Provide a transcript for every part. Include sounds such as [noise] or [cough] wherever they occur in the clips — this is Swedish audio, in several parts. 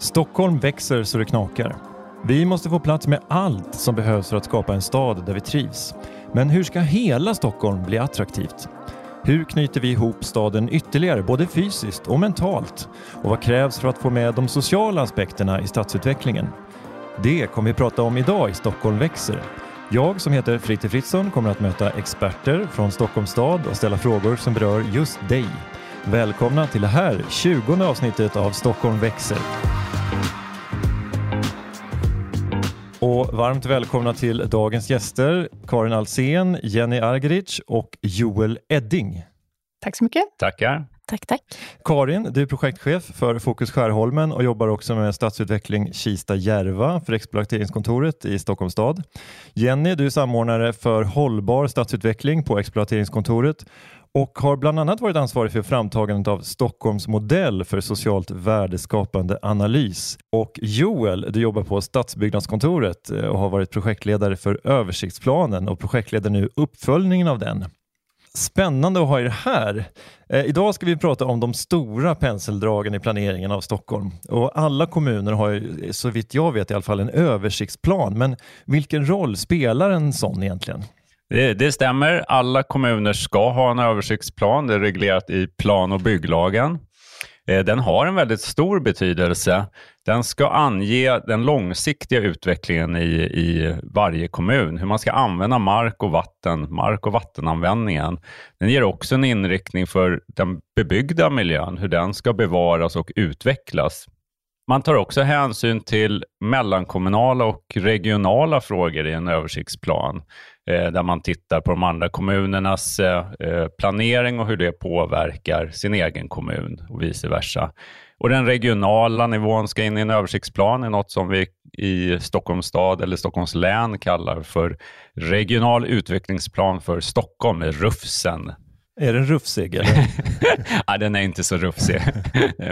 Stockholm växer så det knakar. Vi måste få plats med allt som behövs för att skapa en stad där vi trivs. Men hur ska hela Stockholm bli attraktivt? Hur knyter vi ihop staden ytterligare, både fysiskt och mentalt? Och vad krävs för att få med de sociala aspekterna i stadsutvecklingen? Det kommer vi prata om idag i Stockholm växer. Jag som heter Fritte Fritzson kommer att möta experter från Stockholms stad och ställa frågor som berör just dig. Välkomna till det här 20 avsnittet av Stockholm växer. Och varmt välkomna till dagens gäster Karin Alsen, Jenny Argerich och Joel Edding. Tack så mycket. Tackar. Tack, tack. Karin, du är projektchef för Fokus Skärholmen och jobbar också med stadsutveckling Kista-Järva för exploateringskontoret i Stockholms stad. Jenny, du är samordnare för hållbar stadsutveckling på exploateringskontoret och har bland annat varit ansvarig för framtagandet av Stockholms modell för socialt värdeskapande analys. Och Joel, du jobbar på Stadsbyggnadskontoret eh, och har varit projektledare för översiktsplanen och projektleder nu uppföljningen av den. Spännande att ha er här. Eh, idag ska vi prata om de stora penseldragen i planeringen av Stockholm. Och alla kommuner har ju, så vitt jag vet i alla fall en översiktsplan. Men vilken roll spelar en sån egentligen? Det, det, stämmer. Alla kommuner ska ha en översiktsplan. Det är reglerat i plan och bygglagen. Eh, den har en väldigt stor betydelse. Den ska ange den långsiktiga utvecklingen i, i varje kommun, hur man ska använda mark och vatten, mark och vattenanvändningen. Den ger också en inriktning för den bebyggda miljön, hur den ska bevaras och utvecklas. Man tar också hänsyn till mellankommunala och regionala frågor i en översiktsplan, eh, där man tittar på de andra kommunernas eh, eh planering och hur det påverkar sin egen kommun och vice versa. Och den regionala nivån ska in i en översiktsplan, är något som vi i Stockholms stad eller Stockholms län kallar för regional utvecklingsplan för Stockholm, RUFSen. Är den rufsig? Eller? [laughs] Nej, den är inte så rufsig.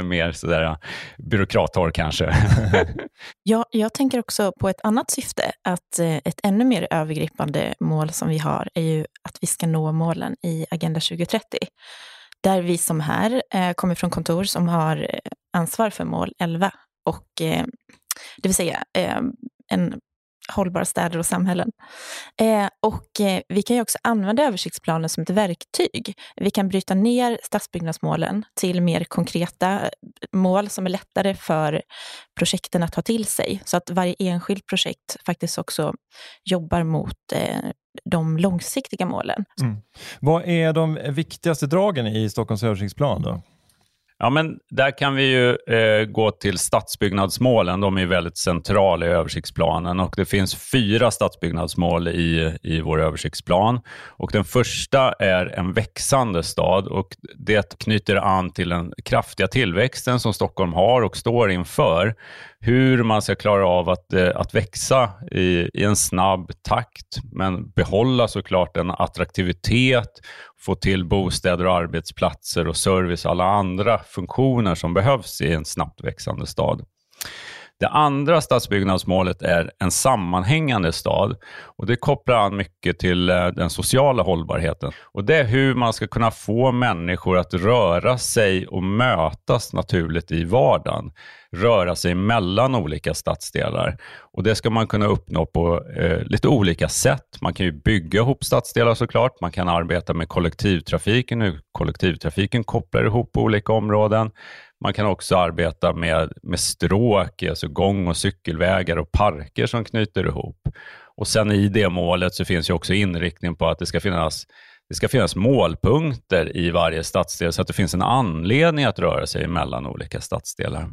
Mer sådär byråkrattorr kanske. [laughs] ja, jag tänker också på ett annat syfte, att eh, ett ännu mer övergripande mål som vi har är ju att vi ska nå målen i Agenda 2030 där vi som här eh, kommer från kontor som har eh, ansvar för mål 11 och eh, det vill säga eh, en hållbara städer och samhällen. Eh, och eh, vi kan ju också använda översiktsplanen som ett verktyg. Vi kan bryta ner stadsbyggnadsmålen till mer konkreta eh, mål som är lättare för projekten att ta till sig, så att varje enskilt projekt faktiskt också jobbar mot eh, de långsiktiga målen. Mm. Vad är de viktigaste dragen i Stockholms översiktsplan? Då? Ja, men där kan vi ju eh, gå till stadsbyggnadsmålen. De är väldigt centrala i översiktsplanen och det finns fyra stadsbyggnadsmål i, i vår översiktsplan. Och den första är en växande stad och det knyter an till den kraftiga tillväxten som Stockholm har och står inför hur man ska klara av att, eh, att växa i, i en snabb takt, men behålla såklart en attraktivitet, få till bostäder och arbetsplatser och service och alla andra funktioner som behövs i en snabbt växande stad. Det andra stadsbyggnadsmålet är en sammanhängande stad och det kopplar an mycket till eh, den sociala hållbarheten. Och Det är hur man ska kunna få människor att röra sig och mötas naturligt i vardagen röra sig mellan olika stadsdelar. Och Det ska man kunna uppnå på eh, lite olika sätt. Man kan ju bygga ihop stadsdelar såklart. Man kan arbeta med kollektivtrafiken, hur kollektivtrafiken kopplar ihop olika områden. Man kan också arbeta med, med stråk, alltså gång och cykelvägar och parker som knyter ihop. Och sen i det målet så finns ju också inriktning på att det ska finnas det ska finnas målpunkter i varje stadsdel så att det finns en anledning att röra sig mellan olika stadsdelar.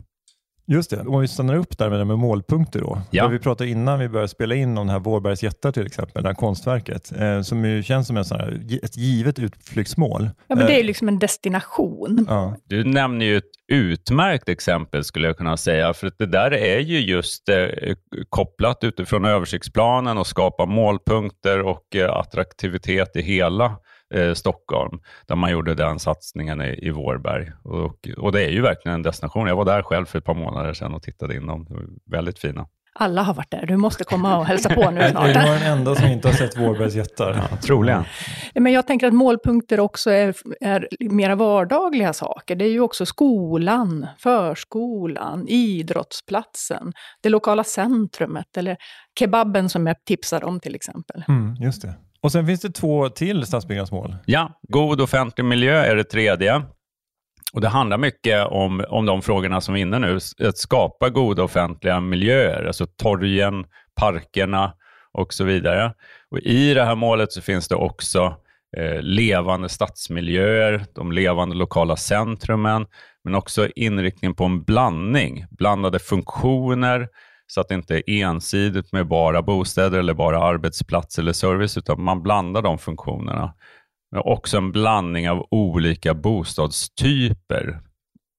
Just det, om vi stannar upp där med, det med målpunkter då. Ja. Vi pratade innan vi började spela in om den här Vårbergs jättar till exempel, det här konstverket, eh, som ju känns som en sån här, ett givet utflyktsmål. Ja, men det är ju eh, liksom en destination. Ja. Du nämner ju ett utmärkt exempel skulle jag kunna säga, för att det där är ju just eh, kopplat utifrån översiktsplanen och skapa målpunkter och eh, attraktivitet i hela eh, Stockholm, där man gjorde den satsningen i, i Vårberg. Och, och, det är ju verkligen en destination. Jag var där själv för ett par månader sedan och tittade in dem. Väldigt fina. Alla har varit där. Du måste komma och hälsa på nu [laughs] Är snart. du den enda som inte har sett Vårbergs jättar? Ja, troligen. Men jag tänker att målpunkter också är, är mera vardagliga saker. Det är ju också skolan, förskolan, idrottsplatsen, det lokala centrumet eller kebaben som jag tipsade om till exempel. Mm, just det. Och sen finns det två till stadsbyggnadsmål. Ja, god offentlig miljö är det tredje. Och Det handlar mycket om, om de frågorna som vi är inne nu, att skapa goda offentliga miljöer, alltså torgen, parkerna och så vidare. Och I det här målet så finns det också eh, levande stadsmiljöer, de levande lokala centrumen, men också inriktning på en blandning, blandade funktioner, så att det inte är ensidigt med bara bostäder eller bara arbetsplats eller service, utan man blandar de funktionerna. Men också en blandning av olika bostadstyper,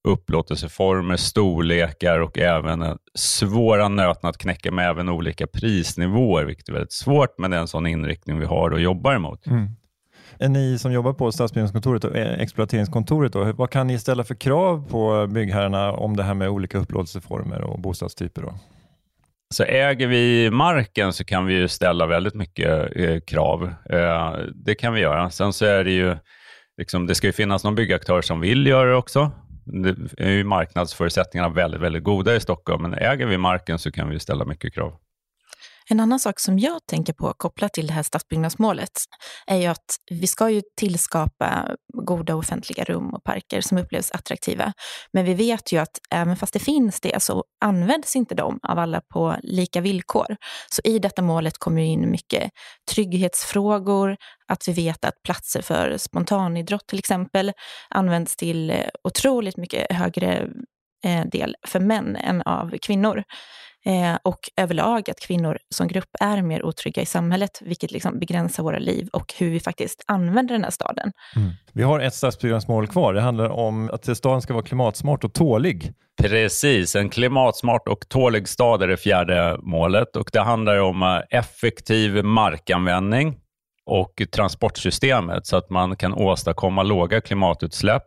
upplåtelseformer, storlekar och även svåra nöten att knäcka med även olika prisnivåer, vilket är väldigt svårt, men det är en sån inriktning vi har och jobbar emot. Mm. Är ni som jobbar på stadsbyggnadskontoret och eh, exploateringskontoret, då, vad kan ni ställa för krav på byggherrarna om det här med olika upplåtelseformer och bostadstyper? Då? Så äger vi marken så kan vi ju ställa väldigt mycket eh, krav. Eh, det kan vi göra. Sen så är det ju, liksom, det ska ju finnas någon byggaktör som vill göra det också. Det är ju marknadsförutsättningarna väldigt, väldigt goda i Stockholm, men äger vi marken så kan vi ställa mycket krav. En annan sak som jag tänker på kopplat till det här stadsbyggnadsmålet är ju att vi ska ju tillskapa goda offentliga rum och parker som upplevs attraktiva. Men vi vet ju att även fast det finns det så används inte de av alla på lika villkor. Så i detta målet kommer ju in mycket trygghetsfrågor, att vi vet att platser för spontanidrott till exempel används till otroligt mycket högre eh, del för män än av kvinnor. Eh, och överlag att kvinnor som grupp är mer otrygga i samhället, vilket liksom begränsar våra liv och hur vi faktiskt använder den här staden. Mm. Vi har ett stadsbyggnadsmål kvar. Det handlar om att staden ska vara klimatsmart och tålig. Precis, en klimatsmart och tålig stad är det fjärde målet och det handlar om eh, effektiv markanvändning och transportsystemet så att man kan åstadkomma låga klimatutsläpp.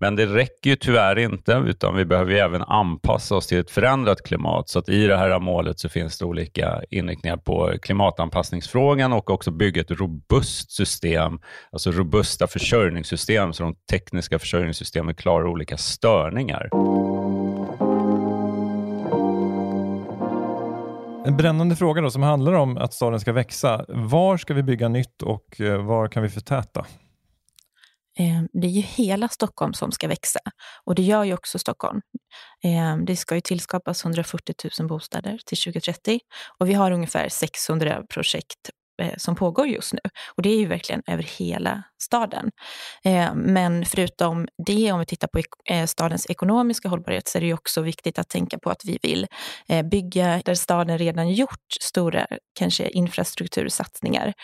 Men det räcker ju tyvärr inte, utan vi behöver ju även anpassa oss till ett förändrat klimat. Så att i det här målet så finns det olika inriktningar på klimatanpassningsfrågan och också bygga ett robust system, alltså robusta försörjningssystem, så de tekniska försörjningssystemen klarar olika störningar. En brännande fråga då som handlar om att staden ska växa. Var ska vi bygga nytt och eh, var kan vi förtäta? Ehm, det är ju hela Stockholm som ska växa och det gör ju också Stockholm. Ehm, det ska ju tillskapas 140 000 bostäder till 2030 och vi har ungefär 600 projekt som pågår just nu. Och det är ju verkligen över hela staden. Men förutom det, om vi tittar på stadens ekonomiska hållbarhet, så är det ju också viktigt att tänka på att vi vill bygga där staden redan gjort stora kanske infrastruktursatsningar.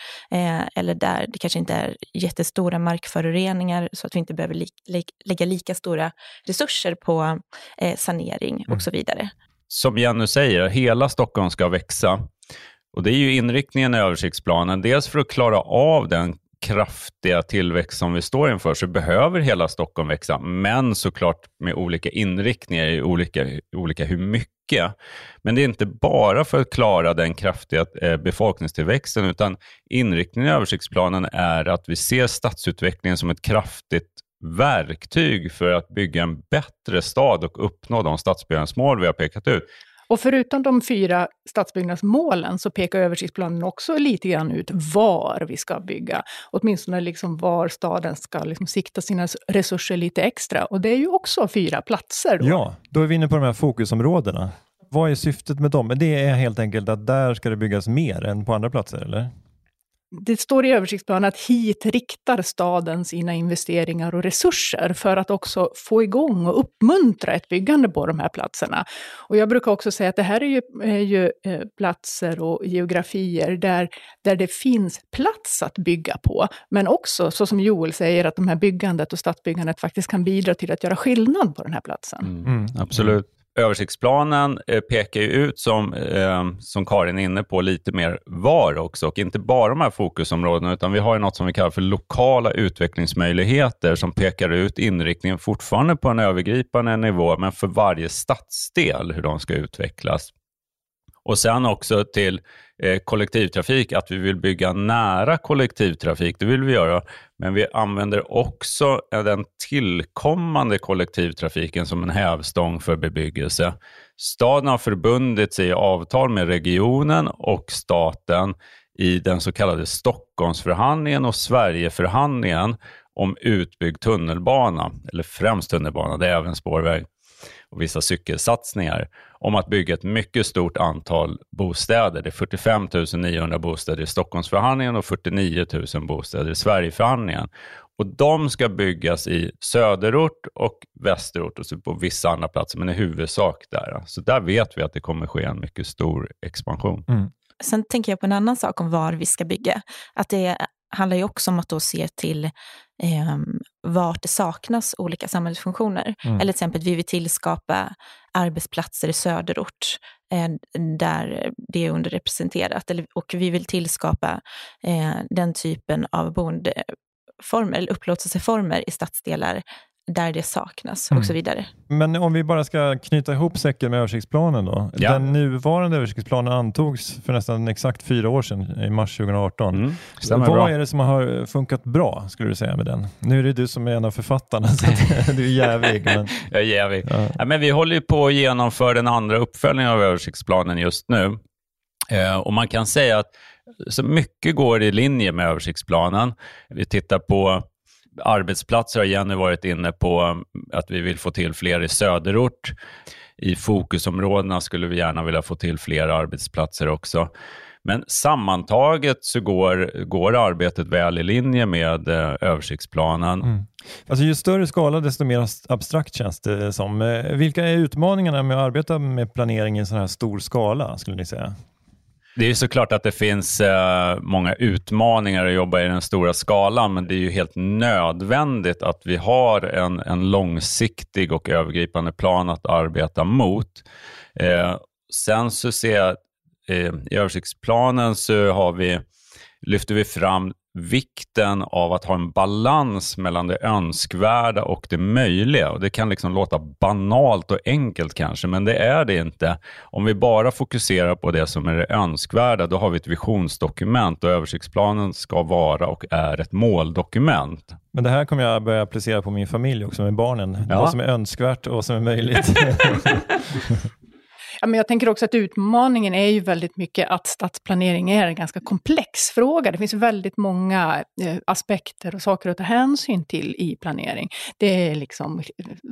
Eller där det kanske inte är jättestora markföroreningar så att vi inte behöver lägga lika stora resurser på sanering och så vidare. Som Jenny säger, hela Stockholm ska växa. Och Det är ju inriktningen i översiktsplanen. Dels för att klara av den kraftiga tillväxt som vi står inför så behöver hela Stockholm växa, men såklart med olika inriktningar, olika, olika hur mycket. Men det är inte bara för att klara den kraftiga eh, befolkningstillväxten, utan inriktningen i översiktsplanen är att vi ser stadsutvecklingen som ett kraftigt verktyg för att bygga en bättre stad och uppnå de stadsbyggnadsmål vi har pekat ut. Och förutom de fyra stadsbyggnadsmålen så pekar översiktsplanen också lite grann ut var vi ska bygga. Åtminstone liksom var staden ska liksom sikta sina resurser lite extra. Och det är ju också fyra platser. Då. Ja, då är vi inne på de här fokusområdena. Vad är syftet med dem? Det är helt enkelt att där ska det byggas mer än på andra platser, eller? Det står i översiktsplanen att hit riktar staden sina investeringar och resurser för att också få igång och uppmuntra ett byggande på de här platserna. Och jag brukar också säga att det här är ju, är ju eh, platser och geografier där, där det finns plats att bygga på. Men också, så som Joel säger, att de här byggandet och stadsbyggandet faktiskt kan bidra till att göra skillnad på den här platsen. Mm, mm. Absolut. Översiktsplanen eh, pekar ju ut, som, eh, som Karin är inne på, lite mer var också. Och inte bara de här fokusområdena, utan vi har ju något som vi kallar för lokala utvecklingsmöjligheter som pekar ut inriktningen fortfarande på en övergripande nivå, men för varje stadsdel hur de ska utvecklas. Och sen också till eh, kollektivtrafik, att vi vill bygga nära kollektivtrafik. Det vill vi göra. Men vi använder också den tillkommande kollektivtrafiken som en hävstång för bebyggelse. Staden har förbundit sig i avtal med regionen och staten i den så kallade Stockholmsförhandlingen och Sverigeförhandlingen om utbyggd tunnelbana, eller främst tunnelbana, det är även spårväg och vissa cykelsatsningar, om att bygga ett mycket stort antal bostäder. Det är 45 900 bostäder i Stockholmsförhandlingen och 49 000 bostäder i Sverigeförhandlingen. Och de ska byggas i söderort och västerort och på vissa andra platser, men i huvudsak där. Så där vet vi att det kommer ske en mycket stor expansion. Mm. Sen tänker jag på en annan sak om var vi ska bygga. Att det handlar ju också om att då se till eh, vart det saknas olika samhällsfunktioner. Mm. Eller till exempel vi vill tillskapa arbetsplatser i söderort eh, där det är underrepresenterat. Eller, och vi vill tillskapa eh, den typen av boendeformer eller upplåtelseformer i stadsdelar där det saknas mm. och så vidare. Men om vi bara ska knyta ihop säcken med översiktsplanen då. Ja. Den nuvarande översiktsplanen antogs för nästan exakt fyra år sedan, i mars 2018. Mm. Vad bra. är det som har funkat bra, skulle du säga med den? Nu är det du som är en av författarna, [laughs] så du är jävig. [laughs] Men... Jag är jävig. Ja. Ja, men vi håller på att genomföra den andra uppföljningen av översiktsplanen just nu. Eh, och Man kan säga att så mycket går i linje med översiktsplanen. Vi tittar på arbetsplatser har Jenny varit inne på um, att vi vill få till fler i söderort. I fokusområdena skulle vi gärna vilja få till fler arbetsplatser också. Men sammantaget så går, går arbetet väl i linje med eh, översiktsplanen. Mm. Alltså ju större skala desto mer abstrakt känns det som. Eh, vilka är utmaningarna med att arbeta med planering i en sån här stor skala skulle ni säga? Det är såklart att det finns eh, många utmaningar att jobba i den stora skalan, men det är ju helt nödvändigt att vi har en, en långsiktig och övergripande plan att arbeta mot. Eh, sen så ser jag eh, i översiktsplanen så har vi, lyfter vi fram vikten av att ha en balans mellan det önskvärda och det möjliga. Och det kan liksom låta banalt och enkelt kanske, men det är det inte. Om vi bara fokuserar på det som är det önskvärda, då har vi ett visionsdokument och översiktsplanen ska vara och är ett måldokument. Men det här kommer jag börja applicera på min familj också med barnen. Ja. Vad som är önskvärt och vad som är möjligt. [laughs] [laughs] Men jag tänker också att utmaningen är ju väldigt mycket att stadsplanering är en ganska komplex fråga. Det finns väldigt många eh, aspekter och saker att ta hänsyn till i planering. Det är liksom,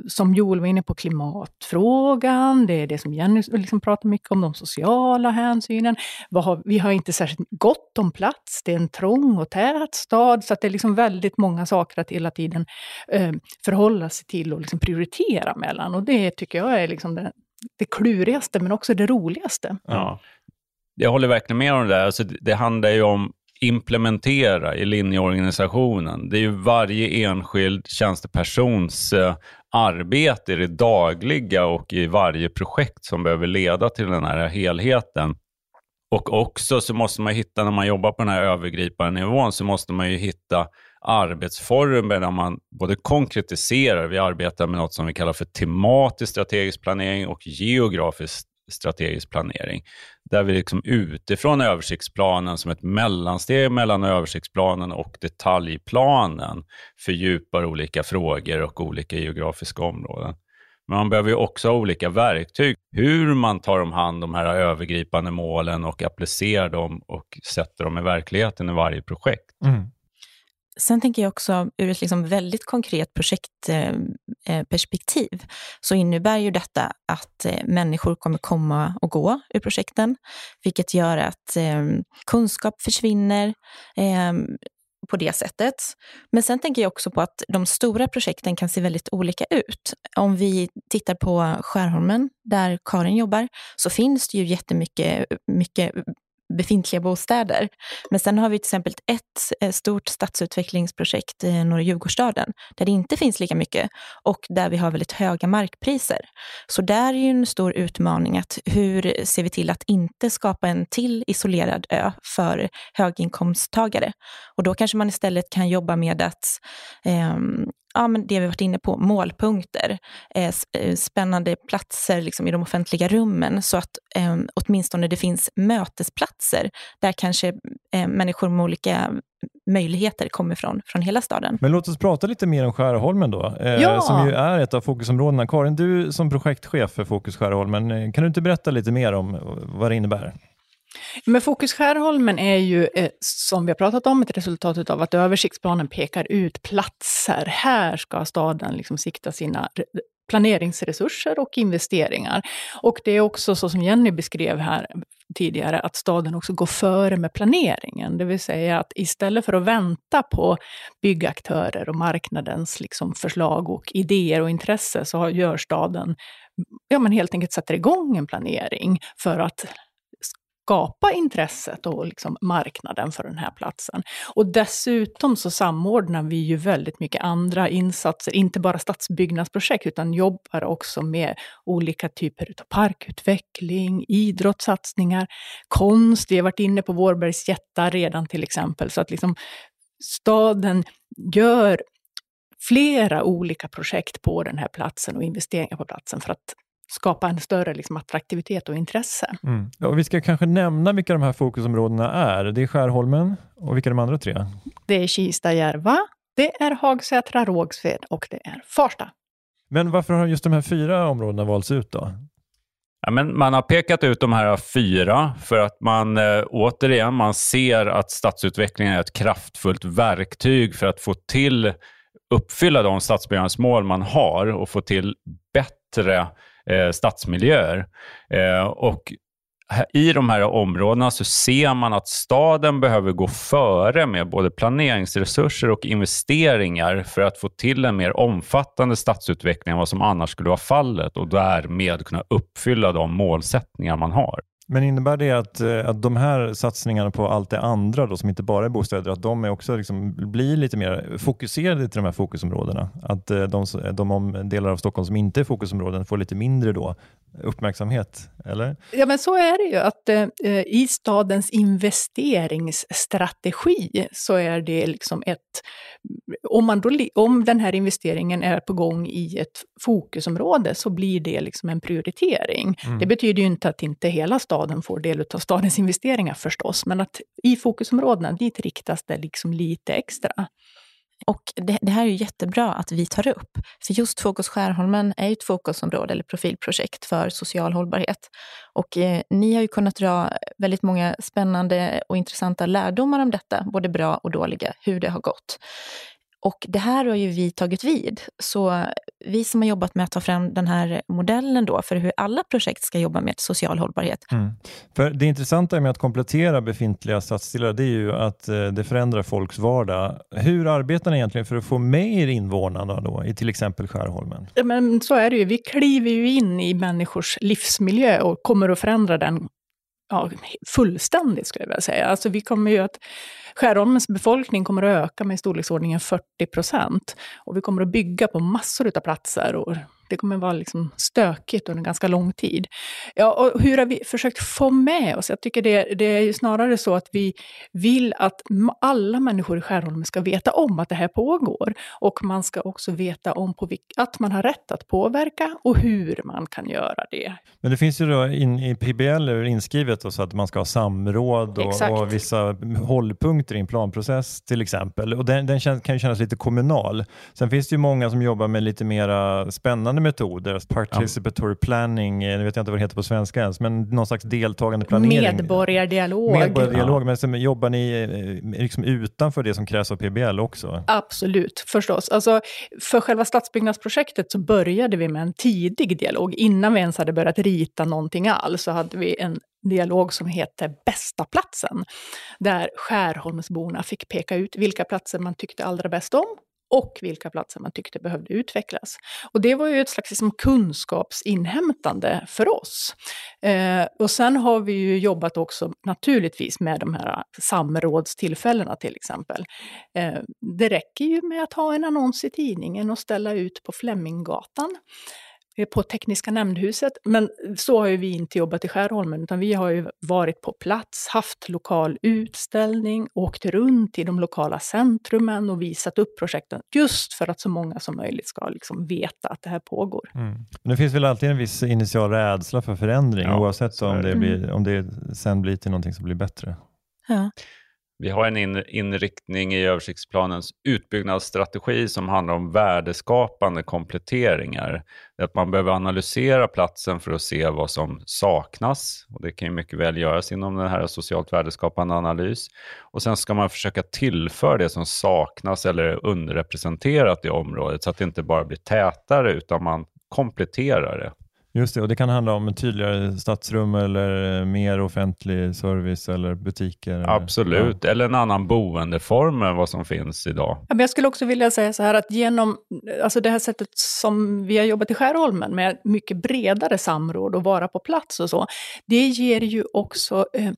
som Joel var inne på, klimatfrågan, det är det som Jenny liksom pratar mycket om, de sociala hänsynen. Har, vi har inte särskilt gott om plats, det är en trång och tät stad, så att det är liksom väldigt många saker att hela tiden eh, förhålla sig till och liksom prioritera mellan. Och det tycker jag är liksom den, det klurigaste, men också det roligaste. Ja. Jag håller verkligen med om det där. Alltså, det handlar ju om implementera i linjeorganisationen. Det är ju varje enskild tjänstepersons eh, arbete i det dagliga och i varje projekt som behöver leda till den här helheten. Och också så måste man hitta, när man jobbar på den här övergripande nivån, så måste man ju hitta arbetsformer där man både konkretiserar, vi arbetar med något som vi kallar för tematisk strategisk planering och geografisk strategisk planering. Där vi liksom utifrån översiktsplanen som ett mellansteg mellan översiktsplanen och detaljplanen fördjupar olika frågor och olika geografiska områden. Men man behöver också ha olika verktyg. Hur man tar om hand de här övergripande målen och applicerar dem och sätter dem i verkligheten i varje projekt. Mm. Sen tänker jag också ur ett liksom väldigt konkret projektperspektiv, eh, eh, så innebär ju detta att eh, människor kommer komma och gå ur projekten, vilket gör att ehm, kunskap försvinner ehm, på det sättet. Men sen tänker jag också på att de stora projekten kan se väldigt olika ut. Om vi tittar på Skärholmen, där Karin jobbar, så finns det ju jättemycket mycket befintliga bostäder. Men sen har vi till exempel ett eh, stort stadsutvecklingsprojekt i norra Djurgårdsstaden, där det inte finns lika mycket och där vi har väldigt höga markpriser. Så där är ju en stor utmaning att hur ser vi till att inte skapa en till isolerad ö för höginkomsttagare? Och då kanske man istället kan jobba med att eh, ja, men det vi varit inne på, målpunkter, eh, eh, spännande platser liksom, i de offentliga rummen, så att eh, åtminstone det finns mötesplatser där kanske eh, människor med olika möjligheter kommer från, från hela staden. Men låt oss prata lite mer om Skärholmen då, eh, ja. som ju är ett av fokusområdena. Karin, du som projektchef för Fokus Skärholmen, eh, kan du inte berätta lite mer om vad det innebär? Men Fokus Skärholmen är ju, eh, som vi har pratat om, ett resultat av att översiktsplanen pekar ut platser. Här ska staden liksom sikta sina planeringsresurser och investeringar. Och det är också så som Jenny beskrev här tidigare, att staden också går före med planeringen. Det vill säga att istället för att vänta på byggaktörer och marknadens liksom förslag och idéer och intresse, så gör staden ja, men helt enkelt sätter igång en planering för att skapa intresset och liksom marknaden för den här platsen. Och dessutom så samordnar vi ju väldigt mycket andra insatser, inte bara stadsbyggnadsprojekt, utan jobbar också med olika typer av parkutveckling, idrottssatsningar, konst. Vi har varit inne på Vårbergs jättar redan till exempel, så att liksom staden gör flera olika projekt på den här platsen och investeringar på platsen för att skapa en större liksom, attraktivitet och intresse. Mm. och vi ska kanske nämna vilka de här fokusområdena är. Det är Skärholmen och vilka är de andra tre? Det är Kista, Järva, det är Hagsätra, Rågsved och det är Farsta. Men varför har just de här fyra områdena valts ut då? Ja, men man har pekat ut de här fyra för att man eh, återigen man ser att stadsutvecklingen är ett kraftfullt verktyg för att få till uppfylla de stadsbyggnadsmål man har och få till bättre eh, stadsmiljöer. Eh, och i de här områdena så ser man att staden behöver gå före med både planeringsresurser och investeringar för att få till en mer omfattande stadsutveckling än vad som annars skulle vara fallet och därmed kunna uppfylla de målsättningar man har. Men innebär det att, eh, att de här satsningarna på allt det andra då, som inte bara är bostäder, att de är också liksom, blir lite mer fokuserade till de här fokusområdena? Att eh, de, de delar av Stockholm som inte är fokusområden får lite mindre då uppmärksamhet, eller? Ja, men så är det ju. att eh, I stadens investeringsstrategi så är det liksom ett... Om, man då, om den här investeringen är på gång i ett fokusområde så blir det liksom en prioritering. Mm. Det betyder ju inte att inte hela staden får del av stadens investeringar förstås, men att i fokusområdena, dit riktas det liksom lite extra. Och det, det, här är ju jättebra att vi tar upp. För just Fokus Skärholmen är ju ett fokusområde eller profilprojekt för social hållbarhet. Och eh, ni har ju kunnat dra väldigt många spännande och intressanta lärdomar om detta, både bra och dåliga, hur det har gått. Och det här har ju vi tagit vid. Så vi som har jobbat med att ta fram den här modellen då för hur alla projekt ska jobba med social hållbarhet. Mm. För Det intressanta med att komplettera befintliga stadsdelar det är ju att eh, det förändrar folks vardag. Hur arbetar ni egentligen för att få med er invånarna då, i till exempel Skärholmen? Men så är det ju. Vi kliver ju in i människors livsmiljö och kommer att förändra den ja, fullständigt, skulle jag vilja säga. Alltså, vi kommer ju att Skärholmens befolkning kommer att öka med i storleksordningen 40 procent. Och vi kommer att bygga på massor av platser och det kommer vara liksom stökigt under ganska lång tid. Ja, och hur har vi försökt få med oss? Jag tycker det, det är snarare så att vi vill att alla människor i Skärholmen ska veta om att det här pågår. Och man ska också veta om på att man har rätt att påverka och hur man kan göra det. Men det finns ju då in, i PBL inskrivet så att man ska ha samråd och, och, vissa hållpunkter i en planprocess till exempel. Och den, den kan ju kännas lite kommunal. Sen finns det ju många som jobbar med lite mera spännande metoder, participatory ja. planning, eh, nu vet jag inte vad det heter på svenska ens, men någon slags deltagande planering. Medborgardialog. Medborgardialog, ja. men jobbar ni eh, liksom utanför det som krävs av PBL också? Absolut, förstås. Alltså, för själva stadsbyggnadsprojektet så började vi med en tidig dialog. Innan vi ens hade börjat rita någonting alls så hade vi en dialog som heter Bästa platsen. Där Skärholmsborna fick peka ut vilka platser man tyckte allra bäst om och vilka platser man tyckte behövde utvecklas. Och det var ju ett slags liksom kunskapsinhämtande för oss. Eh, och sen har vi ju jobbat också naturligtvis med de här samrådstillfällena till exempel. Eh, det räcker ju med att ha en annons i tidningen och ställa ut på Fleminggatan på Tekniska nämndhuset. Men så har ju vi inte jobbat i Skärholmen, utan vi har ju varit på plats, haft lokal utställning, åkt runt i de lokala centrumen och visat upp projekten, just för att så många som möjligt ska liksom veta att det här pågår. Mm. Men det finns väl alltid en viss initial rädsla för förändring, ja, oavsett om det, blir, om det sen blir till någonting som blir bättre. Ja. Vi har en inriktning i översiktsplanens utbyggnadsstrategi som handlar om värdeskapande kompletteringar. Att man behöver analysera platsen för att se vad som saknas. Och det kan ju mycket väl göras inom den här socialt värdeskapande analys. Och sen ska man försöka tillföra det som saknas eller är underrepresenterat i området så att det inte bara blir tätare utan man kompletterar det. Just det, och det kan handla om tydligare stadsrum eller mer offentlig service eller butiker? Absolut, ja. eller en annan boendeform än vad som finns idag. Ja, men jag skulle också vilja säga så här att genom alltså det här sättet som vi har jobbat i Skärholmen med mycket bredare samråd och vara på plats och så, det ger ju också eh,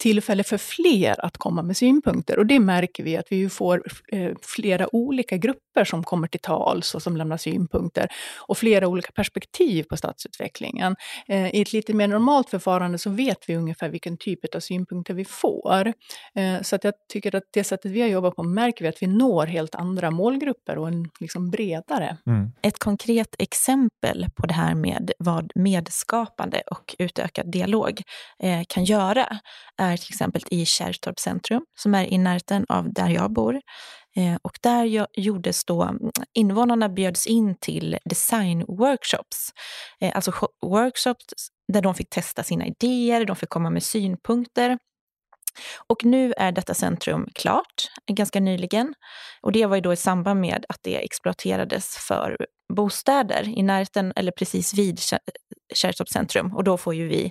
tillfälle för fler att komma med synpunkter. Och det märker vi att vi får eh, flera olika grupper som kommer till tals och som lämnar synpunkter. Och flera olika perspektiv på stadsutvecklingen. Eh, I ett lite mer normalt förfarande så vet vi ungefär vilken typ av synpunkter vi får. Eh, så att jag tycker att det sättet vi har jobbat på märker vi att vi når helt andra målgrupper och en liksom bredare. Mm. Ett konkret exempel på det här med vad medskapande och utökad dialog kan göra är till exempel i Kärrtorp centrum, som är i närheten av där jag bor. Eh, och där gjordes då, mm, invånarna bjöds in till designworkshops. Eh, alltså workshops där de fick testa sina idéer, de fick komma med synpunkter. Och nu är detta centrum klart, ganska nyligen. Och det var ju då i samband med att det exploaterades för bostäder i närheten eller precis vid Kärrtorps centrum. Och då får ju vi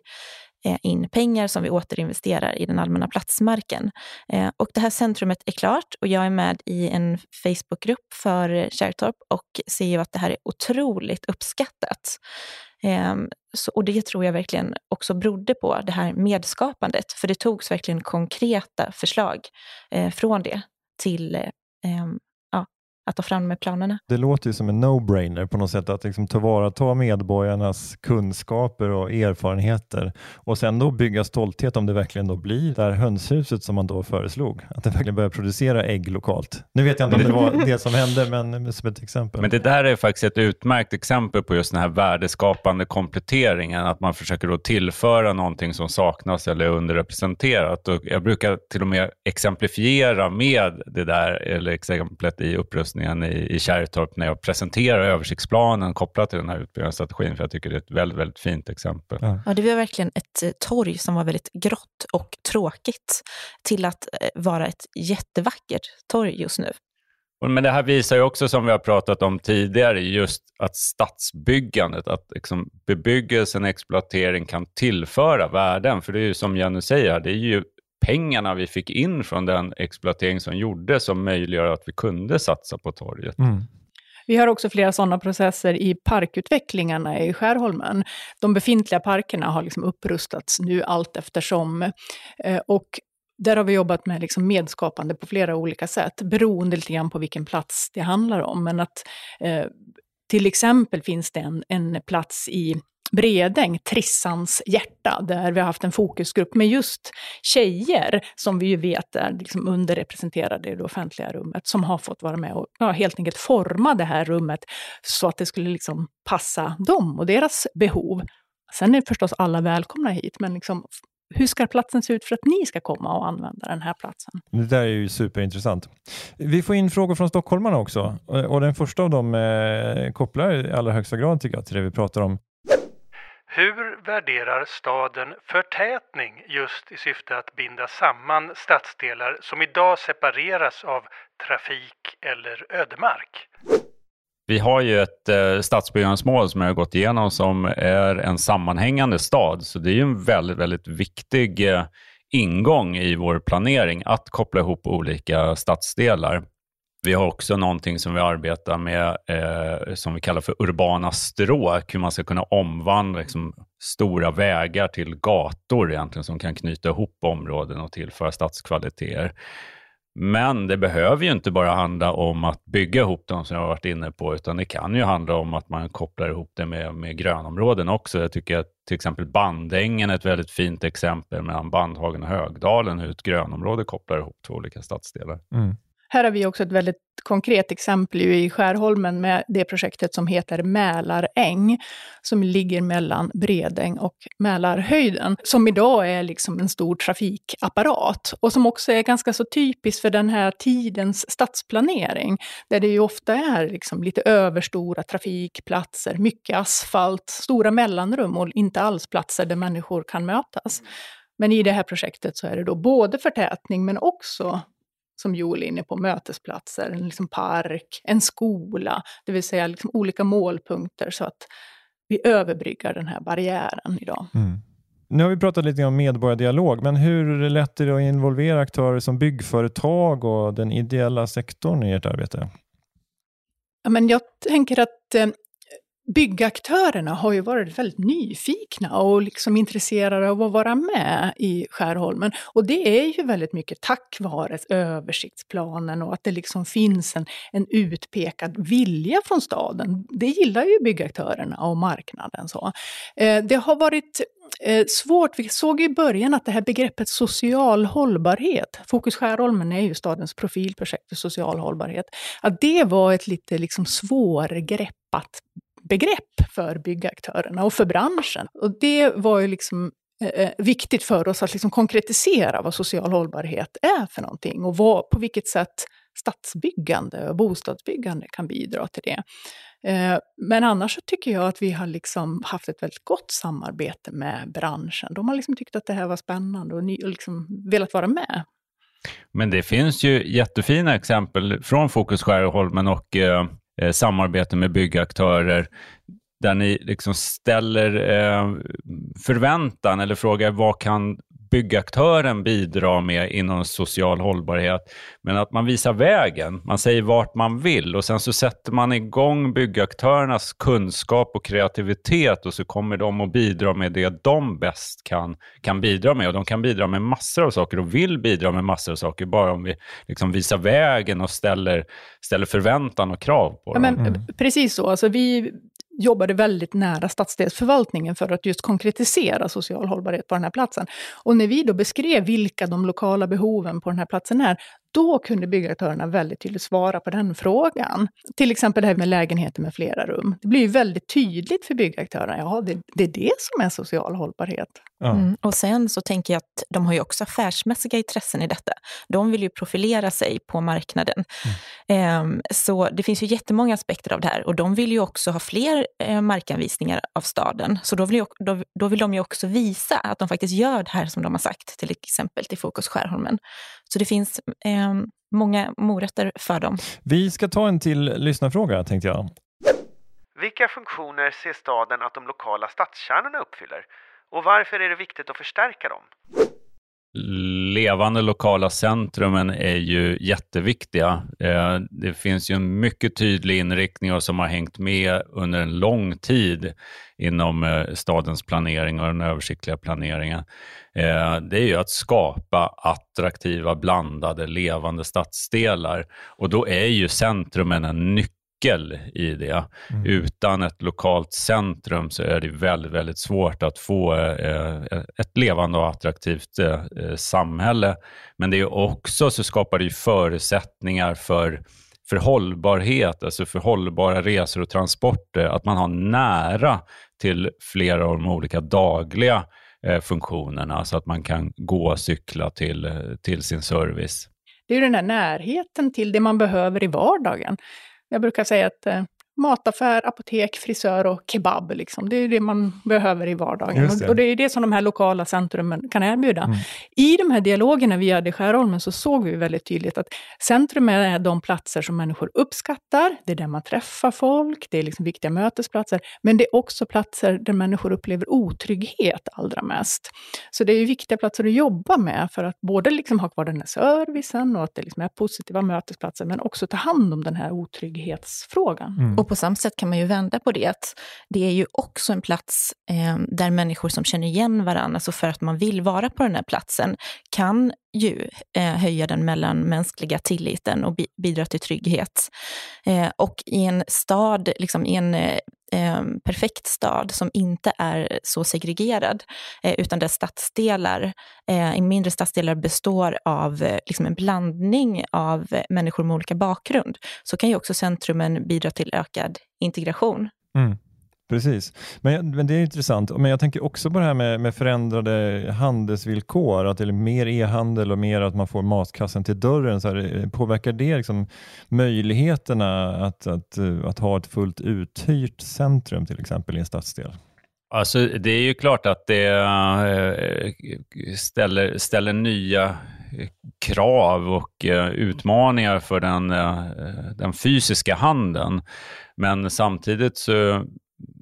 Eh, in pengar som vi återinvesterar i den allmänna platsmarken. Eh, och det här centrumet är klart och jag är med i en Facebookgrupp för Kärrtorp och ser ju att det här är otroligt uppskattat. Eh, så, och det tror jag verkligen också berodde på det här medskapandet, för det togs verkligen konkreta förslag från det till att ta fram med planerna. Det låter ju som en no-brainer på något sätt att liksom tillvarata medborgarnas kunskaper och erfarenheter och sen då bygga stolthet om det verkligen då blir det här hönshuset som man då föreslog, att det verkligen börjar producera ägg lokalt. Nu vet jag inte om det var det som hände, men som ett exempel. Men det där är faktiskt ett utmärkt exempel på just den här värdeskapande kompletteringen, att man försöker då tillföra någonting som saknas eller är underrepresenterat. Och jag brukar till och med exemplifiera med det där, eller exemplet i upprustning lösningen i, i Kärrtorp när jag presenterar översiktsplanen kopplat till den här utbyggnadsstrategin, för jag tycker det är ett väldigt, väldigt fint exempel. Ja. ja, det var verkligen ett eh, torg som var väldigt grått och tråkigt till att eh, vara ett jättevackert torg just nu. Men det här visar ju också, som vi har pratat om tidigare, just att stadsbyggandet, att liksom bebyggelsen och exploatering kan tillföra värden. För det är ju som Jenny säger, det är ju pengarna vi fick in från den exploatering som gjordes som möjliggör att vi kunde satsa på torget. Mm. Vi har också flera sådana processer i parkutvecklingarna i Skärholmen. De befintliga parkerna har liksom upprustats nu allt eftersom. Eh, och där har vi jobbat med liksom medskapande på flera olika sätt, beroende lite grann på vilken plats det handlar om. Men att eh, till exempel finns det en, en plats i Bredäng, Trissans hjärta, där vi har haft en fokusgrupp med just tjejer, som vi ju vet är liksom underrepresenterade i det offentliga rummet, som har fått vara med och ja, helt enkelt forma det här rummet så att det skulle liksom passa dem och deras behov. Sen är förstås alla välkomna hit, men liksom, hur ska platsen se ut för att ni ska komma och använda den här platsen? Det där är ju superintressant. Vi får in frågor från stockholmarna också och den första av dem eh, kopplar i allra högsta grad tycker jag till det vi pratar om. Hur värderar staden förtätning just i syfte att binda samman stadsdelar som idag separeras av trafik eller ödemark? Vi har ju ett eh, stadsbyggnadsmål som jag har gått igenom som är en sammanhängande stad, så det är ju en väldigt, väldigt viktig eh, ingång i vår planering att koppla ihop olika stadsdelar. Vi har också någonting som vi arbetar med eh, som vi kallar för urbana stråk, hur man ska kunna omvandla liksom, stora vägar till gator egentligen som kan knyta ihop områden och tillföra stadskvaliteter. Men det behöver ju inte bara handla om att bygga ihop dem som jag har varit inne på, utan det kan ju handla om att man kopplar ihop det med, med grönområden också. Jag tycker att till exempel Bandängen är ett väldigt fint exempel mellan Bandhagen och Högdalen, hur ett grönområde kopplar ihop två olika stadsdelar. Mm. Här har vi också ett väldigt konkret exempel i Skärholmen med det projektet som heter Mälaräng, som ligger mellan Bredäng och Mälarhöjden, som idag är liksom en stor trafikapparat och som också är ganska så typiskt för den här tidens stadsplanering, där det ju ofta är liksom lite överstora trafikplatser, mycket asfalt, stora mellanrum och inte alls platser där människor kan mötas. Men i det här projektet så är det då både förtätning men också som Joel är inne på, mötesplatser, en liksom park, en skola, det vill säga liksom olika målpunkter så att vi överbryggar den här barriären idag. Mm. Nu har vi pratat lite om medborgardialog, men hur lätt är det att involvera aktörer som byggföretag och den ideella sektorn i ert arbete? Ja, men jag tänker att eh, byggaktörerna har ju varit väldigt nyfikna och liksom intresserade av att vara med i Skärholmen. Och det är ju väldigt mycket tack vare översiktsplanen och att det liksom finns en, en utpekad vilja från staden. Det gillar ju byggaktörerna och marknaden. Så. Eh, det har varit eh, svårt, vi såg i början att det här begreppet social hållbarhet, Fokus Skärholmen är ju stadens profilprojekt för social hållbarhet, att det var ett lite liksom svårgreppat begrepp för byggaktörerna och för branschen. Och det var ju liksom eh, eh, viktigt för oss att liksom konkretisera vad social hållbarhet är för någonting och vad, på vilket sätt stadsbyggande och bostadsbyggande kan bidra till det. Eh, men annars så tycker jag att vi har liksom haft ett väldigt gott samarbete med branschen. De har liksom tyckt att det här var spännande och, och liksom velat vara med. Men det finns ju jättefina exempel från Fokus Skärholmen och eh, eh, samarbete med byggaktörer där ni liksom ställer eh, förväntan eller frågar vad kan byggaktören bidra med inom social hållbarhet. Men att man visar vägen, man säger vart man vill och sen så sätter man igång byggaktörernas kunskap och kreativitet och så kommer de att bidra med det de bäst kan, kan bidra med. Och de kan bidra med massor av saker och vill bidra med massor av saker, bara om vi liksom visar vägen och ställer, ställer förväntan och krav på ja, dem. Men, Mm. Precis så. Alltså vi jobbade väldigt nära stadsdelsförvaltningen för att just konkretisera social hållbarhet på den här platsen. Och när vi då beskrev vilka de lokala behoven på den här platsen är, då kunde byggaktörerna väldigt tydligt svara på den frågan. Till exempel det här med lägenheter med flera rum. Det blir ju väldigt tydligt för byggaktörerna, ja det, det är det som är social hållbarhet. Ja. Mm. Och sen så tänker jag att de har ju också affärsmässiga intressen i detta. De vill ju profilera sig på marknaden. Ehm, så det finns ju jättemånga aspekter av det här och de vill ju också ha fler eh, markanvisningar av staden. Så då vill, ju, då, då vill de ju också visa att de faktiskt gör det här som de har sagt, till exempel till Fokus Skärholmen. Så det finns ehm, många morötter för dem. Vi ska ta en till lyssnarfråga tänkte jag. Vilka funktioner ser staden att de lokala stadskärnorna uppfyller? Och varför är det viktigt att förstärka dem? Levande lokala centrumen är ju jätteviktiga. Eh, det finns ju en mycket tydlig inriktning och som har hängt med under en lång tid inom eh, stadens planering och den översiktliga planeringen. Eh, det är ju att skapa attraktiva, blandade, levande stadsdelar. Och då är ju centrumen en nyckel i det. Utan ett lokalt centrum så är det väldigt, väldigt svårt att få eh, ett levande och attraktivt eh, eh, samhälle. Men det är också så skapar det ju förutsättningar för, för hållbarhet, alltså för hållbara resor och transporter, att man har nära till flera av de olika dagliga eh, funktionerna så att man kan gå och cykla till, eh, till sin service. Det är ju den här närheten till det man behöver i vardagen. Jag brukar säga att eh, mataffär, apotek, frisör och kebab, liksom. det är det man behöver i vardagen. Det. Och, det är det som de här lokala centrumen kan erbjuda. Mm. I de här dialogerna vi hade i Skärholmen så såg vi väldigt tydligt att centrum är de platser som människor uppskattar, det är där man träffar folk, det är liksom viktiga mötesplatser, men det är också platser där människor upplever otrygghet allra mest. Så det är ju viktiga platser att jobba med för att både liksom ha kvar den här servicen och att det liksom är positiva mötesplatser, men också ta hand om den här otrygghetsfrågan. Mm. På samma sätt kan man ju vända på det, att det är ju också en plats eh, där människor som känner igen varandra, alltså för att man vill vara på den här platsen, kan ju eh, höja den mellanmänskliga tilliten och bi bidra till trygghet. Eh, och i en stad, liksom i en eh, eh, perfekt stad som inte är så segregerad, eh, utan där stadsdelar, eh, i mindre stadsdelar består av eh, liksom en blandning av människor med olika bakgrund, så kan ju också centrumen bidra till ökad integration. Mm. Precis, men, men, det är intressant. Men jag tänker också på det här med, med förändrade handelsvillkor, att det är mer e-handel och mer att man får matkassen till dörren. Så här, eh, påverkar det liksom möjligheterna att, att, eh, att ha ett fullt uthyrt centrum till exempel i en stadsdel? Alltså, det är ju klart att det eh, ställer, ställer nya krav och utmaningar för den, den fysiska handeln. Men samtidigt så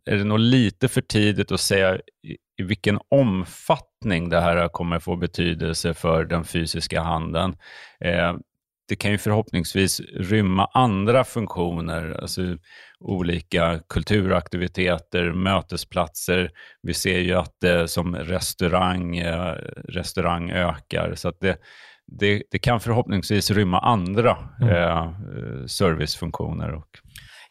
är det nog lite för tidigt att säga i, vilken omfattning det här kommer få betydelse för den fysiska handeln. Eh, det kan ju förhoppningsvis rymma andra funktioner, alltså olika kulturaktiviteter, mötesplatser. Vi ser ju att det som restaurang, eh, restaurang ökar, så att det, det, det kan förhoppningsvis rymma andra mm. eh, servicefunktioner. Och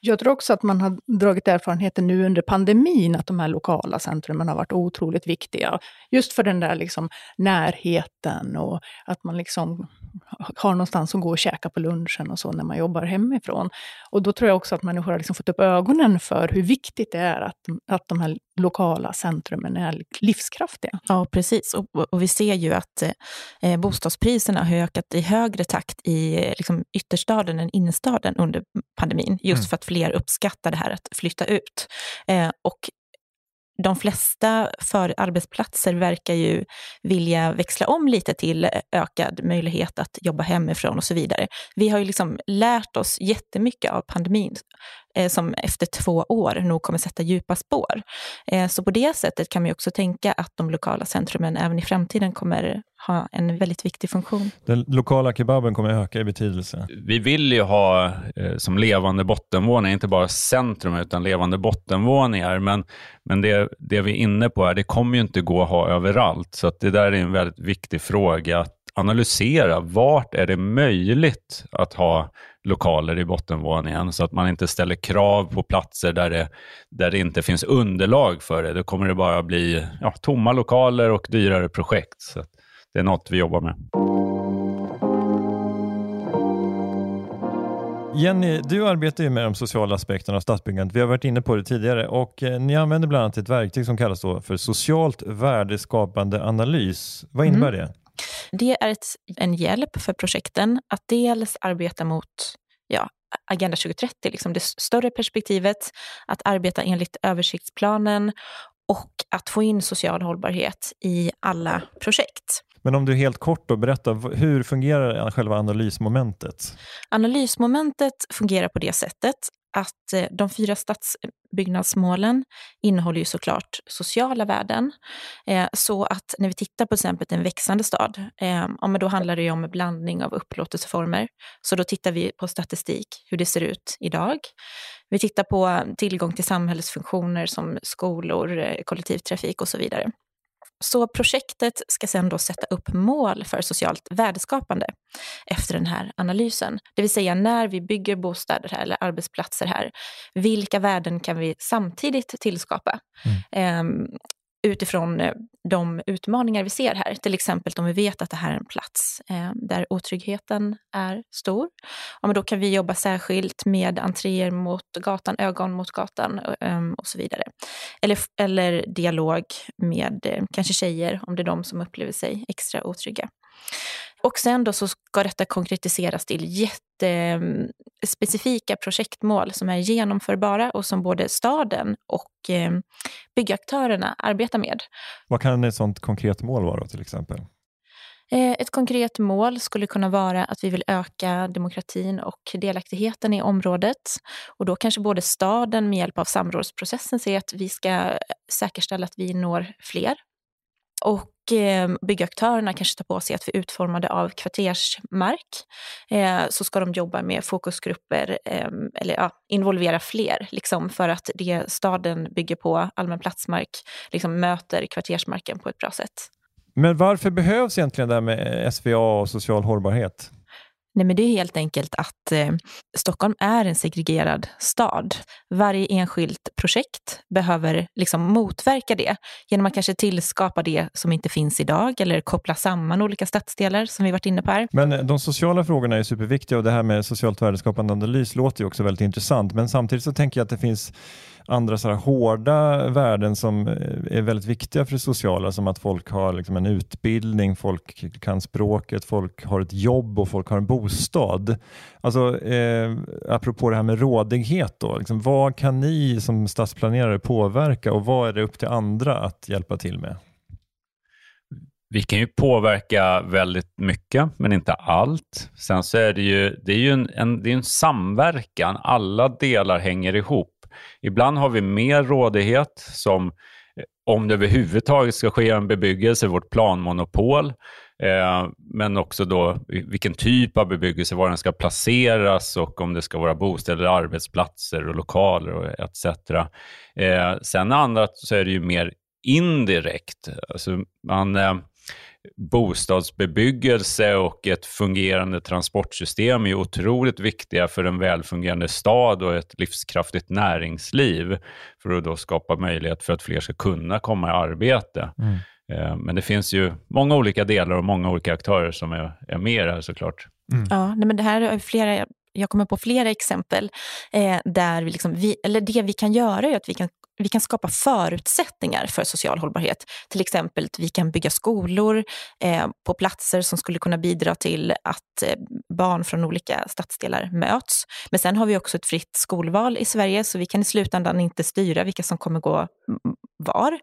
jag tror också att man har dragit erfarenheter nu under pandemin, att de här lokala centrumen har varit otroligt viktiga. Just för den där liksom närheten och att man liksom har någonstans att gå och käka på lunchen och så när man jobbar hemifrån. Och då tror jag också att människor har liksom fått upp ögonen för hur viktigt det är att, att de här lokala centrumen är livskraftiga. Ja, precis. Och, och vi ser ju att eh, bostadspriserna har ökat i högre takt i liksom, ytterstaden än innerstaden under pandemin, just mm. för att fler uppskattar det här att flytta ut. Eh, och de flesta för arbetsplatser verkar ju vilja växla om lite till eh, ökad möjlighet att jobba hemifrån och så vidare. Vi har ju liksom lärt oss jättemycket av pandemin som efter två år nog kommer sätta djupa spår. Eh, så på det sättet kan man ju också tänka att de lokala centrumen även i framtiden kommer ha en väldigt viktig funktion. Den lokala kebaben kommer öka i betydelse. Vi vill ju ha eh, som levande bottenvåning, inte bara centrum utan levande bottenvåningar. Men, men det, det vi är inne på här, det kommer ju inte gå att ha överallt. Så att det där är en väldigt viktig fråga att analysera. Vart är det möjligt att ha lokaler i bottenvåningen så att man inte ställer krav på platser där det, där det inte finns underlag för det. Då kommer det bara bli ja, tomma lokaler och dyrare projekt. Så det är något vi jobbar med. Jenny, du arbetar ju med de sociala aspekterna av stadsbyggandet. Vi har varit inne på det tidigare och eh, ni använder bland annat ett verktyg som kallas för socialt värdeskapande analys. Vad innebär mm. det? Det är ett, en hjälp för projekten att dels arbeta mot ja, Agenda 2030, liksom det större perspektivet, att arbeta enligt översiktsplanen och att få in social hållbarhet i alla projekt. Men om du helt kort då berättar, hur fungerar själva analysmomentet? Analysmomentet fungerar på det sättet att eh, de fyra stadsbyggnadsmålen innehåller ju såklart sociala värden. Eh, så att när vi tittar på till exempel en växande stad, eh, ja, men då handlar det ju om en blandning av upplåtelseformer. Så då tittar vi på statistik, hur det ser ut idag. Vi tittar på tillgång till samhällsfunktioner som skolor, kollektivtrafik och så vidare. Så projektet ska sedan då sätta upp mål för socialt värdeskapande efter den här analysen. Det vill säga när vi bygger bostäder här eller arbetsplatser här, vilka värden kan vi samtidigt tillskapa? Mm. Um, utifrån eh, de utmaningar vi ser här. Till exempel om vi vet att det här är en plats eh, där otryggheten är stor. Ja, men då kan vi jobba särskilt med entréer mot gatan, ögon mot gatan eh, och så vidare. Eller, eller dialog med eh, kanske tjejer om det är de som upplever sig extra otrygga. Och sen då så ska detta konkretiseras till jättespecifika projektmål som är genomförbara och som både staden och eh, byggaktörerna arbetar med. Vad kan ett sådant konkret mål vara till exempel? Eh, ett konkret mål skulle kunna vara att vi vill öka demokratin och delaktigheten i området. Och då kanske både staden med hjälp av samrådsprocessen säger att vi ska säkerställa att vi når fler och eh, byggaktörerna kanske tar på sig att vid utformande av kvartersmark eh, så ska de jobba med fokusgrupper eh, eller ja, involvera fler liksom, för att det staden bygger på, allmän platsmark, liksom, möter kvartersmarken på ett bra sätt. Men varför behövs egentligen det här med SVA och social hållbarhet? Nej, men det är helt enkelt att eh, Stockholm är en segregerad stad. Varje enskilt projekt behöver liksom motverka det genom att kanske tillskapa det som inte finns idag eller koppla samman olika stadsdelar som vi varit inne på här. Men eh, de sociala frågorna är superviktiga och det här med socialt värdeskapande analys låter ju också väldigt intressant. Men samtidigt så tänker jag att det finns andra så här hårda värden som eh, är väldigt viktiga för det sociala, som att folk har liksom en utbildning, folk kan språket, folk har ett jobb och folk har en bostad. Alltså, eh, apropå det här med rådighet, då, liksom, vad kan ni som stadsplanerare påverka och vad är det upp till andra att hjälpa till med? Vi kan ju påverka väldigt mycket, men inte allt. Sen så är det ju, det är ju en, en, det är en samverkan. Alla delar hänger ihop. Ibland har vi mer rådighet, som eh, om det överhuvudtaget ska ske en bebyggelse, vårt planmonopol, eh, men också då vilken typ av bebyggelse, var den ska placeras och om det ska vara bostäder, arbetsplatser och lokaler och etc. Eh, sen annat så är det ju mer indirekt. Alltså man, eh, bostadsbebyggelse och ett fungerande transportsystem är otroligt viktiga för en välfungerande stad och ett livskraftigt näringsliv för att då skapa möjlighet för att fler ska kunna komma i arbete. Mm. Eh, men det finns ju många olika delar och många olika aktörer som är, är med i det här såklart. Mm. Ja, nej, men det här är flera jag kommer på flera exempel eh, där vi, liksom, vi, eller det vi kan göra är att vi kan vi kan skapa förutsättningar för social hållbarhet. Till exempel att vi kan bygga skolor eh, på platser som skulle kunna bidra till att eh, barn från olika stadsdelar möts. Men sen har vi också ett fritt skolval i Sverige så vi kan i slutändan inte styra vilka som kommer gå var.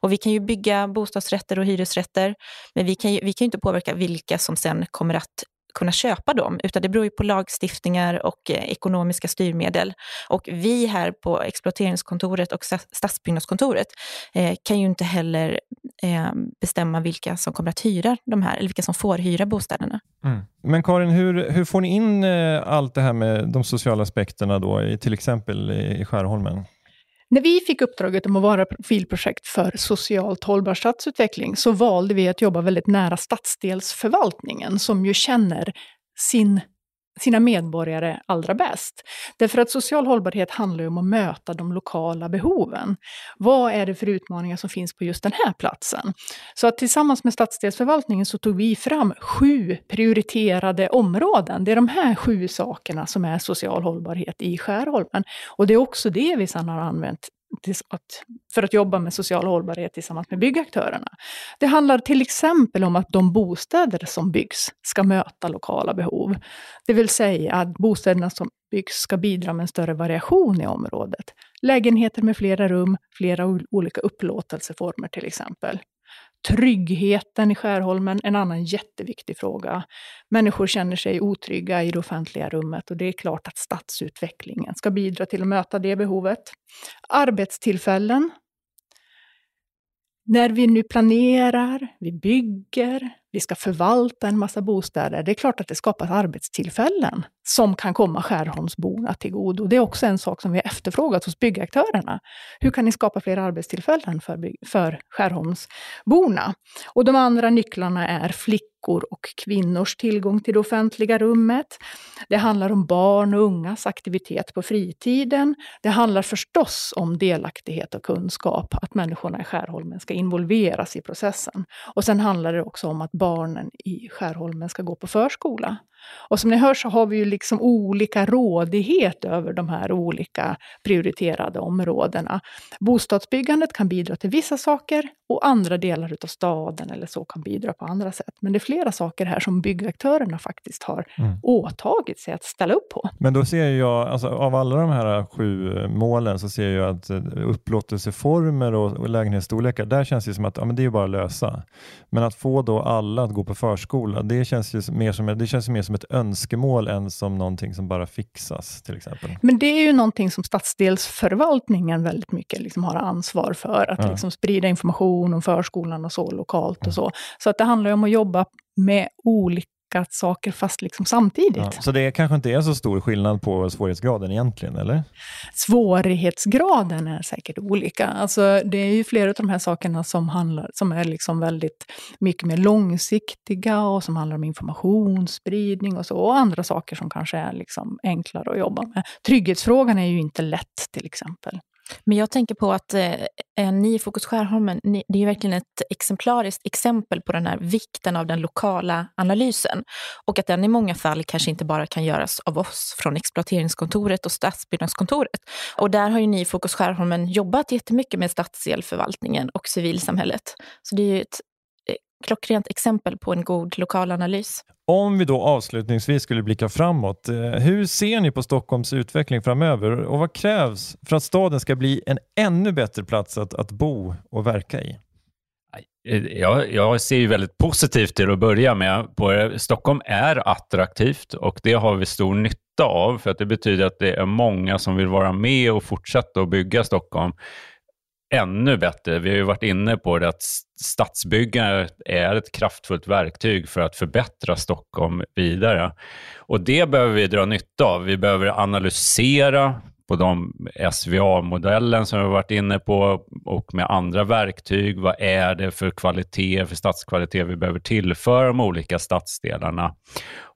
Och vi kan ju bygga bostadsrätter och hyresrätter men vi kan ju, vi kan ju inte påverka vilka som sen kommer att kunna köpa dem, utan det beror ju på lagstiftningar och eh, ekonomiska styrmedel. Och vi här på exploateringskontoret och stadsbyggnadskontoret eh, kan ju inte heller eh, bestämma vilka som kommer att hyra de här, eller vilka som får hyra bostäderna. Mm. Men Karin, hur, hur får ni in eh, allt det här med de sociala aspekterna då, i, till exempel i, i Skärholmen? När vi fick uppdraget om att vara profilprojekt för socialt hållbar stadsutveckling så valde vi att jobba väldigt nära stadsdelsförvaltningen som ju känner sin sina medborgare allra bäst. Därför att social hållbarhet handlar ju om att möta de lokala behoven. Vad är det för utmaningar som finns på just den här platsen? Så att tillsammans med stadsdelsförvaltningen så tog vi fram sju prioriterade områden. Det är de här sju sakerna som är social hållbarhet i Skärholmen. Och det är också det vi sedan har använt för att jobba med social hållbarhet tillsammans med byggaktörerna. Det handlar till exempel om att de bostäder som byggs ska möta lokala behov. Det vill säga att bostäderna som byggs ska bidra med en större variation i området. Lägenheter med flera rum, flera olika upplåtelseformer till exempel. Tryggheten i Skärholmen, en annan jätteviktig fråga. Människor känner sig otrygga i det offentliga rummet och det är klart att stadsutvecklingen ska bidra till att möta det behovet. Arbetstillfällen. När vi nu planerar, vi bygger, vi ska förvalta en massa bostäder. Det är klart att det skapas arbetstillfällen som kan komma Skärholmsborna till godo. Det är också en sak som vi har efterfrågat hos byggaktörerna. Hur kan ni skapa fler arbetstillfällen för, för Skärholmsborna? Och de andra nycklarna är flickor och kvinnors tillgång till det offentliga rummet. Det handlar om barn och ungas aktivitet på fritiden. Det handlar förstås om delaktighet och kunskap, att människorna i Skärholmen ska involveras i processen. Och sen handlar det också om att barnen i Skärholmen ska gå på förskola. Och som ni hör så har vi ju liksom olika rådighet över de här olika prioriterade områdena. Bostadsbyggandet kan bidra till vissa saker och andra delar av staden eller så kan bidra på andra sätt. Men det är flera saker här som byggaktörerna faktiskt har mm. åtagit sig att ställa upp på. Men då ser jag, alltså, av alla de här sju målen så ser jag att eh, upplåtelseformer och, och lägenhetsstorlekar, där känns det som att ja, men det är bara att lösa. Men att få då alla att gå på förskola, det känns ju mer som, det känns mer som ett önskemål än som någonting som bara fixas till exempel? Men det är ju någonting som stadsdelsförvaltningen väldigt mycket liksom har ansvar för. Att Ja. liksom sprida information om förskolan och så lokalt och så. Så att det handlar ju om att jobba med olika saker fast liksom samtidigt. Ja, så det kanske inte är så stor skillnad på svårighetsgraden egentligen, eller? Svårighetsgraden är säkert olika. Alltså, det är ju flera av de här sakerna som, handlar, som är liksom väldigt mycket mer långsiktiga och som handlar om informationsspridning och så. Och andra saker som kanske är liksom enklare att jobba med. Trygghetsfrågan är ju inte lätt till exempel. Men jag tänker på att eh, ni i Fokus Skärholmen, ni, det är verkligen ett exemplariskt exempel på den här vikten av den lokala analysen. Och att den i många fall kanske inte bara kan göras av oss från exploateringskontoret och stadsbyggnadskontoret. Och där har ju ni i Fokus Skärholmen jobbat jättemycket med stadsdelförvaltningen och civilsamhället. Så det är ju ett eh, klockrent exempel på en god lokal analys. Om vi då avslutningsvis skulle blicka framåt, eh, hur ser ni på Stockholms utveckling framöver och vad krävs för att staden ska bli en ännu bättre plats att, att bo och verka i? Eh, jag, jag ser ju väldigt positivt till att börja med. På. Eh, Stockholm är attraktivt och det har vi stor nytta av för att det betyder att det är många som vill vara med och fortsätta att bygga Stockholm ännu bättre. Vi har ju varit inne på det att stadsbyggandet är ett kraftfullt verktyg för att förbättra Stockholm vidare. Och det behöver vi dra nytta av. Vi behöver analysera på de SVA-modellen som vi har varit inne på och med andra verktyg. Vad är det för kvalitet, för stadskvalitet vi behöver tillföra de olika stadsdelarna?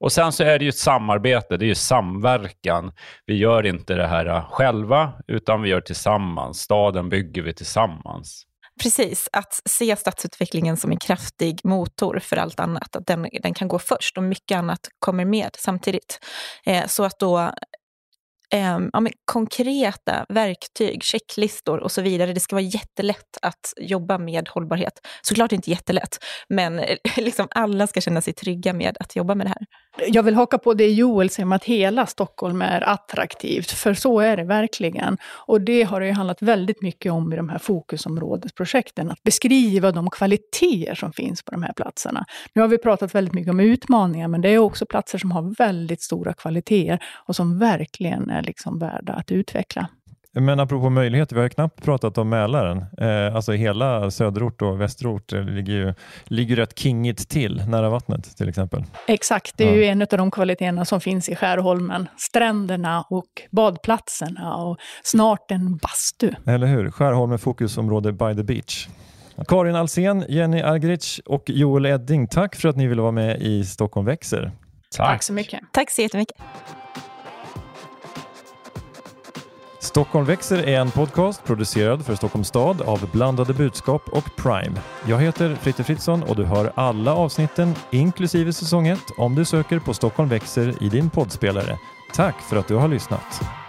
Och sen så är det ju ett samarbete, det är ju samverkan. Vi gör inte det här själva, utan vi gör tillsammans. Staden bygger vi tillsammans. Precis, att se stadsutvecklingen som en kraftig motor för allt annat. Att den, den kan gå först och mycket annat kommer med samtidigt. Eh, så att då eh, ja, men konkreta verktyg, checklistor och så vidare. Det ska vara jättelätt att jobba med hållbarhet. Såklart inte jättelätt, men [laughs] liksom alla ska känna sig trygga med att jobba med det här. Jag vill haka på det Joel säger om att hela Stockholm är attraktivt, för så är det verkligen. Och det har det ju handlat väldigt mycket om i de här fokusområdesprojekten, att beskriva de kvaliteter som finns på de här platserna. Nu har vi pratat väldigt mycket om utmaningar, men det är också platser som har väldigt stora kvaliteter och som verkligen är liksom värda att utveckla. Men apropå möjligheter, vi har ju knappt pratat om Mälaren. Eh, alltså hela söderort och västerort eh, ligger ju ligger rätt kingigt till, nära vattnet till exempel. Exakt, det är Ja. ju en av de kvaliteterna som finns i Skärholmen. Stränderna och badplatserna och snart en bastu. Eller hur? Skärholmen fokusområde by the beach. Karin Alsen, Jenny Argric och Joel Edding, tack för att ni ville vara med i Stockholm växer. Tack så mycket. Tack så jättemycket. Stockholm växer är en podcast producerad för Stockholms stad av Blandade budskap och Prime. Jag heter Fritte Fritzson och du hör alla avsnitten, inklusive säsong 1, om du söker på Stockholm växer i din poddspelare. Tack för att du har lyssnat.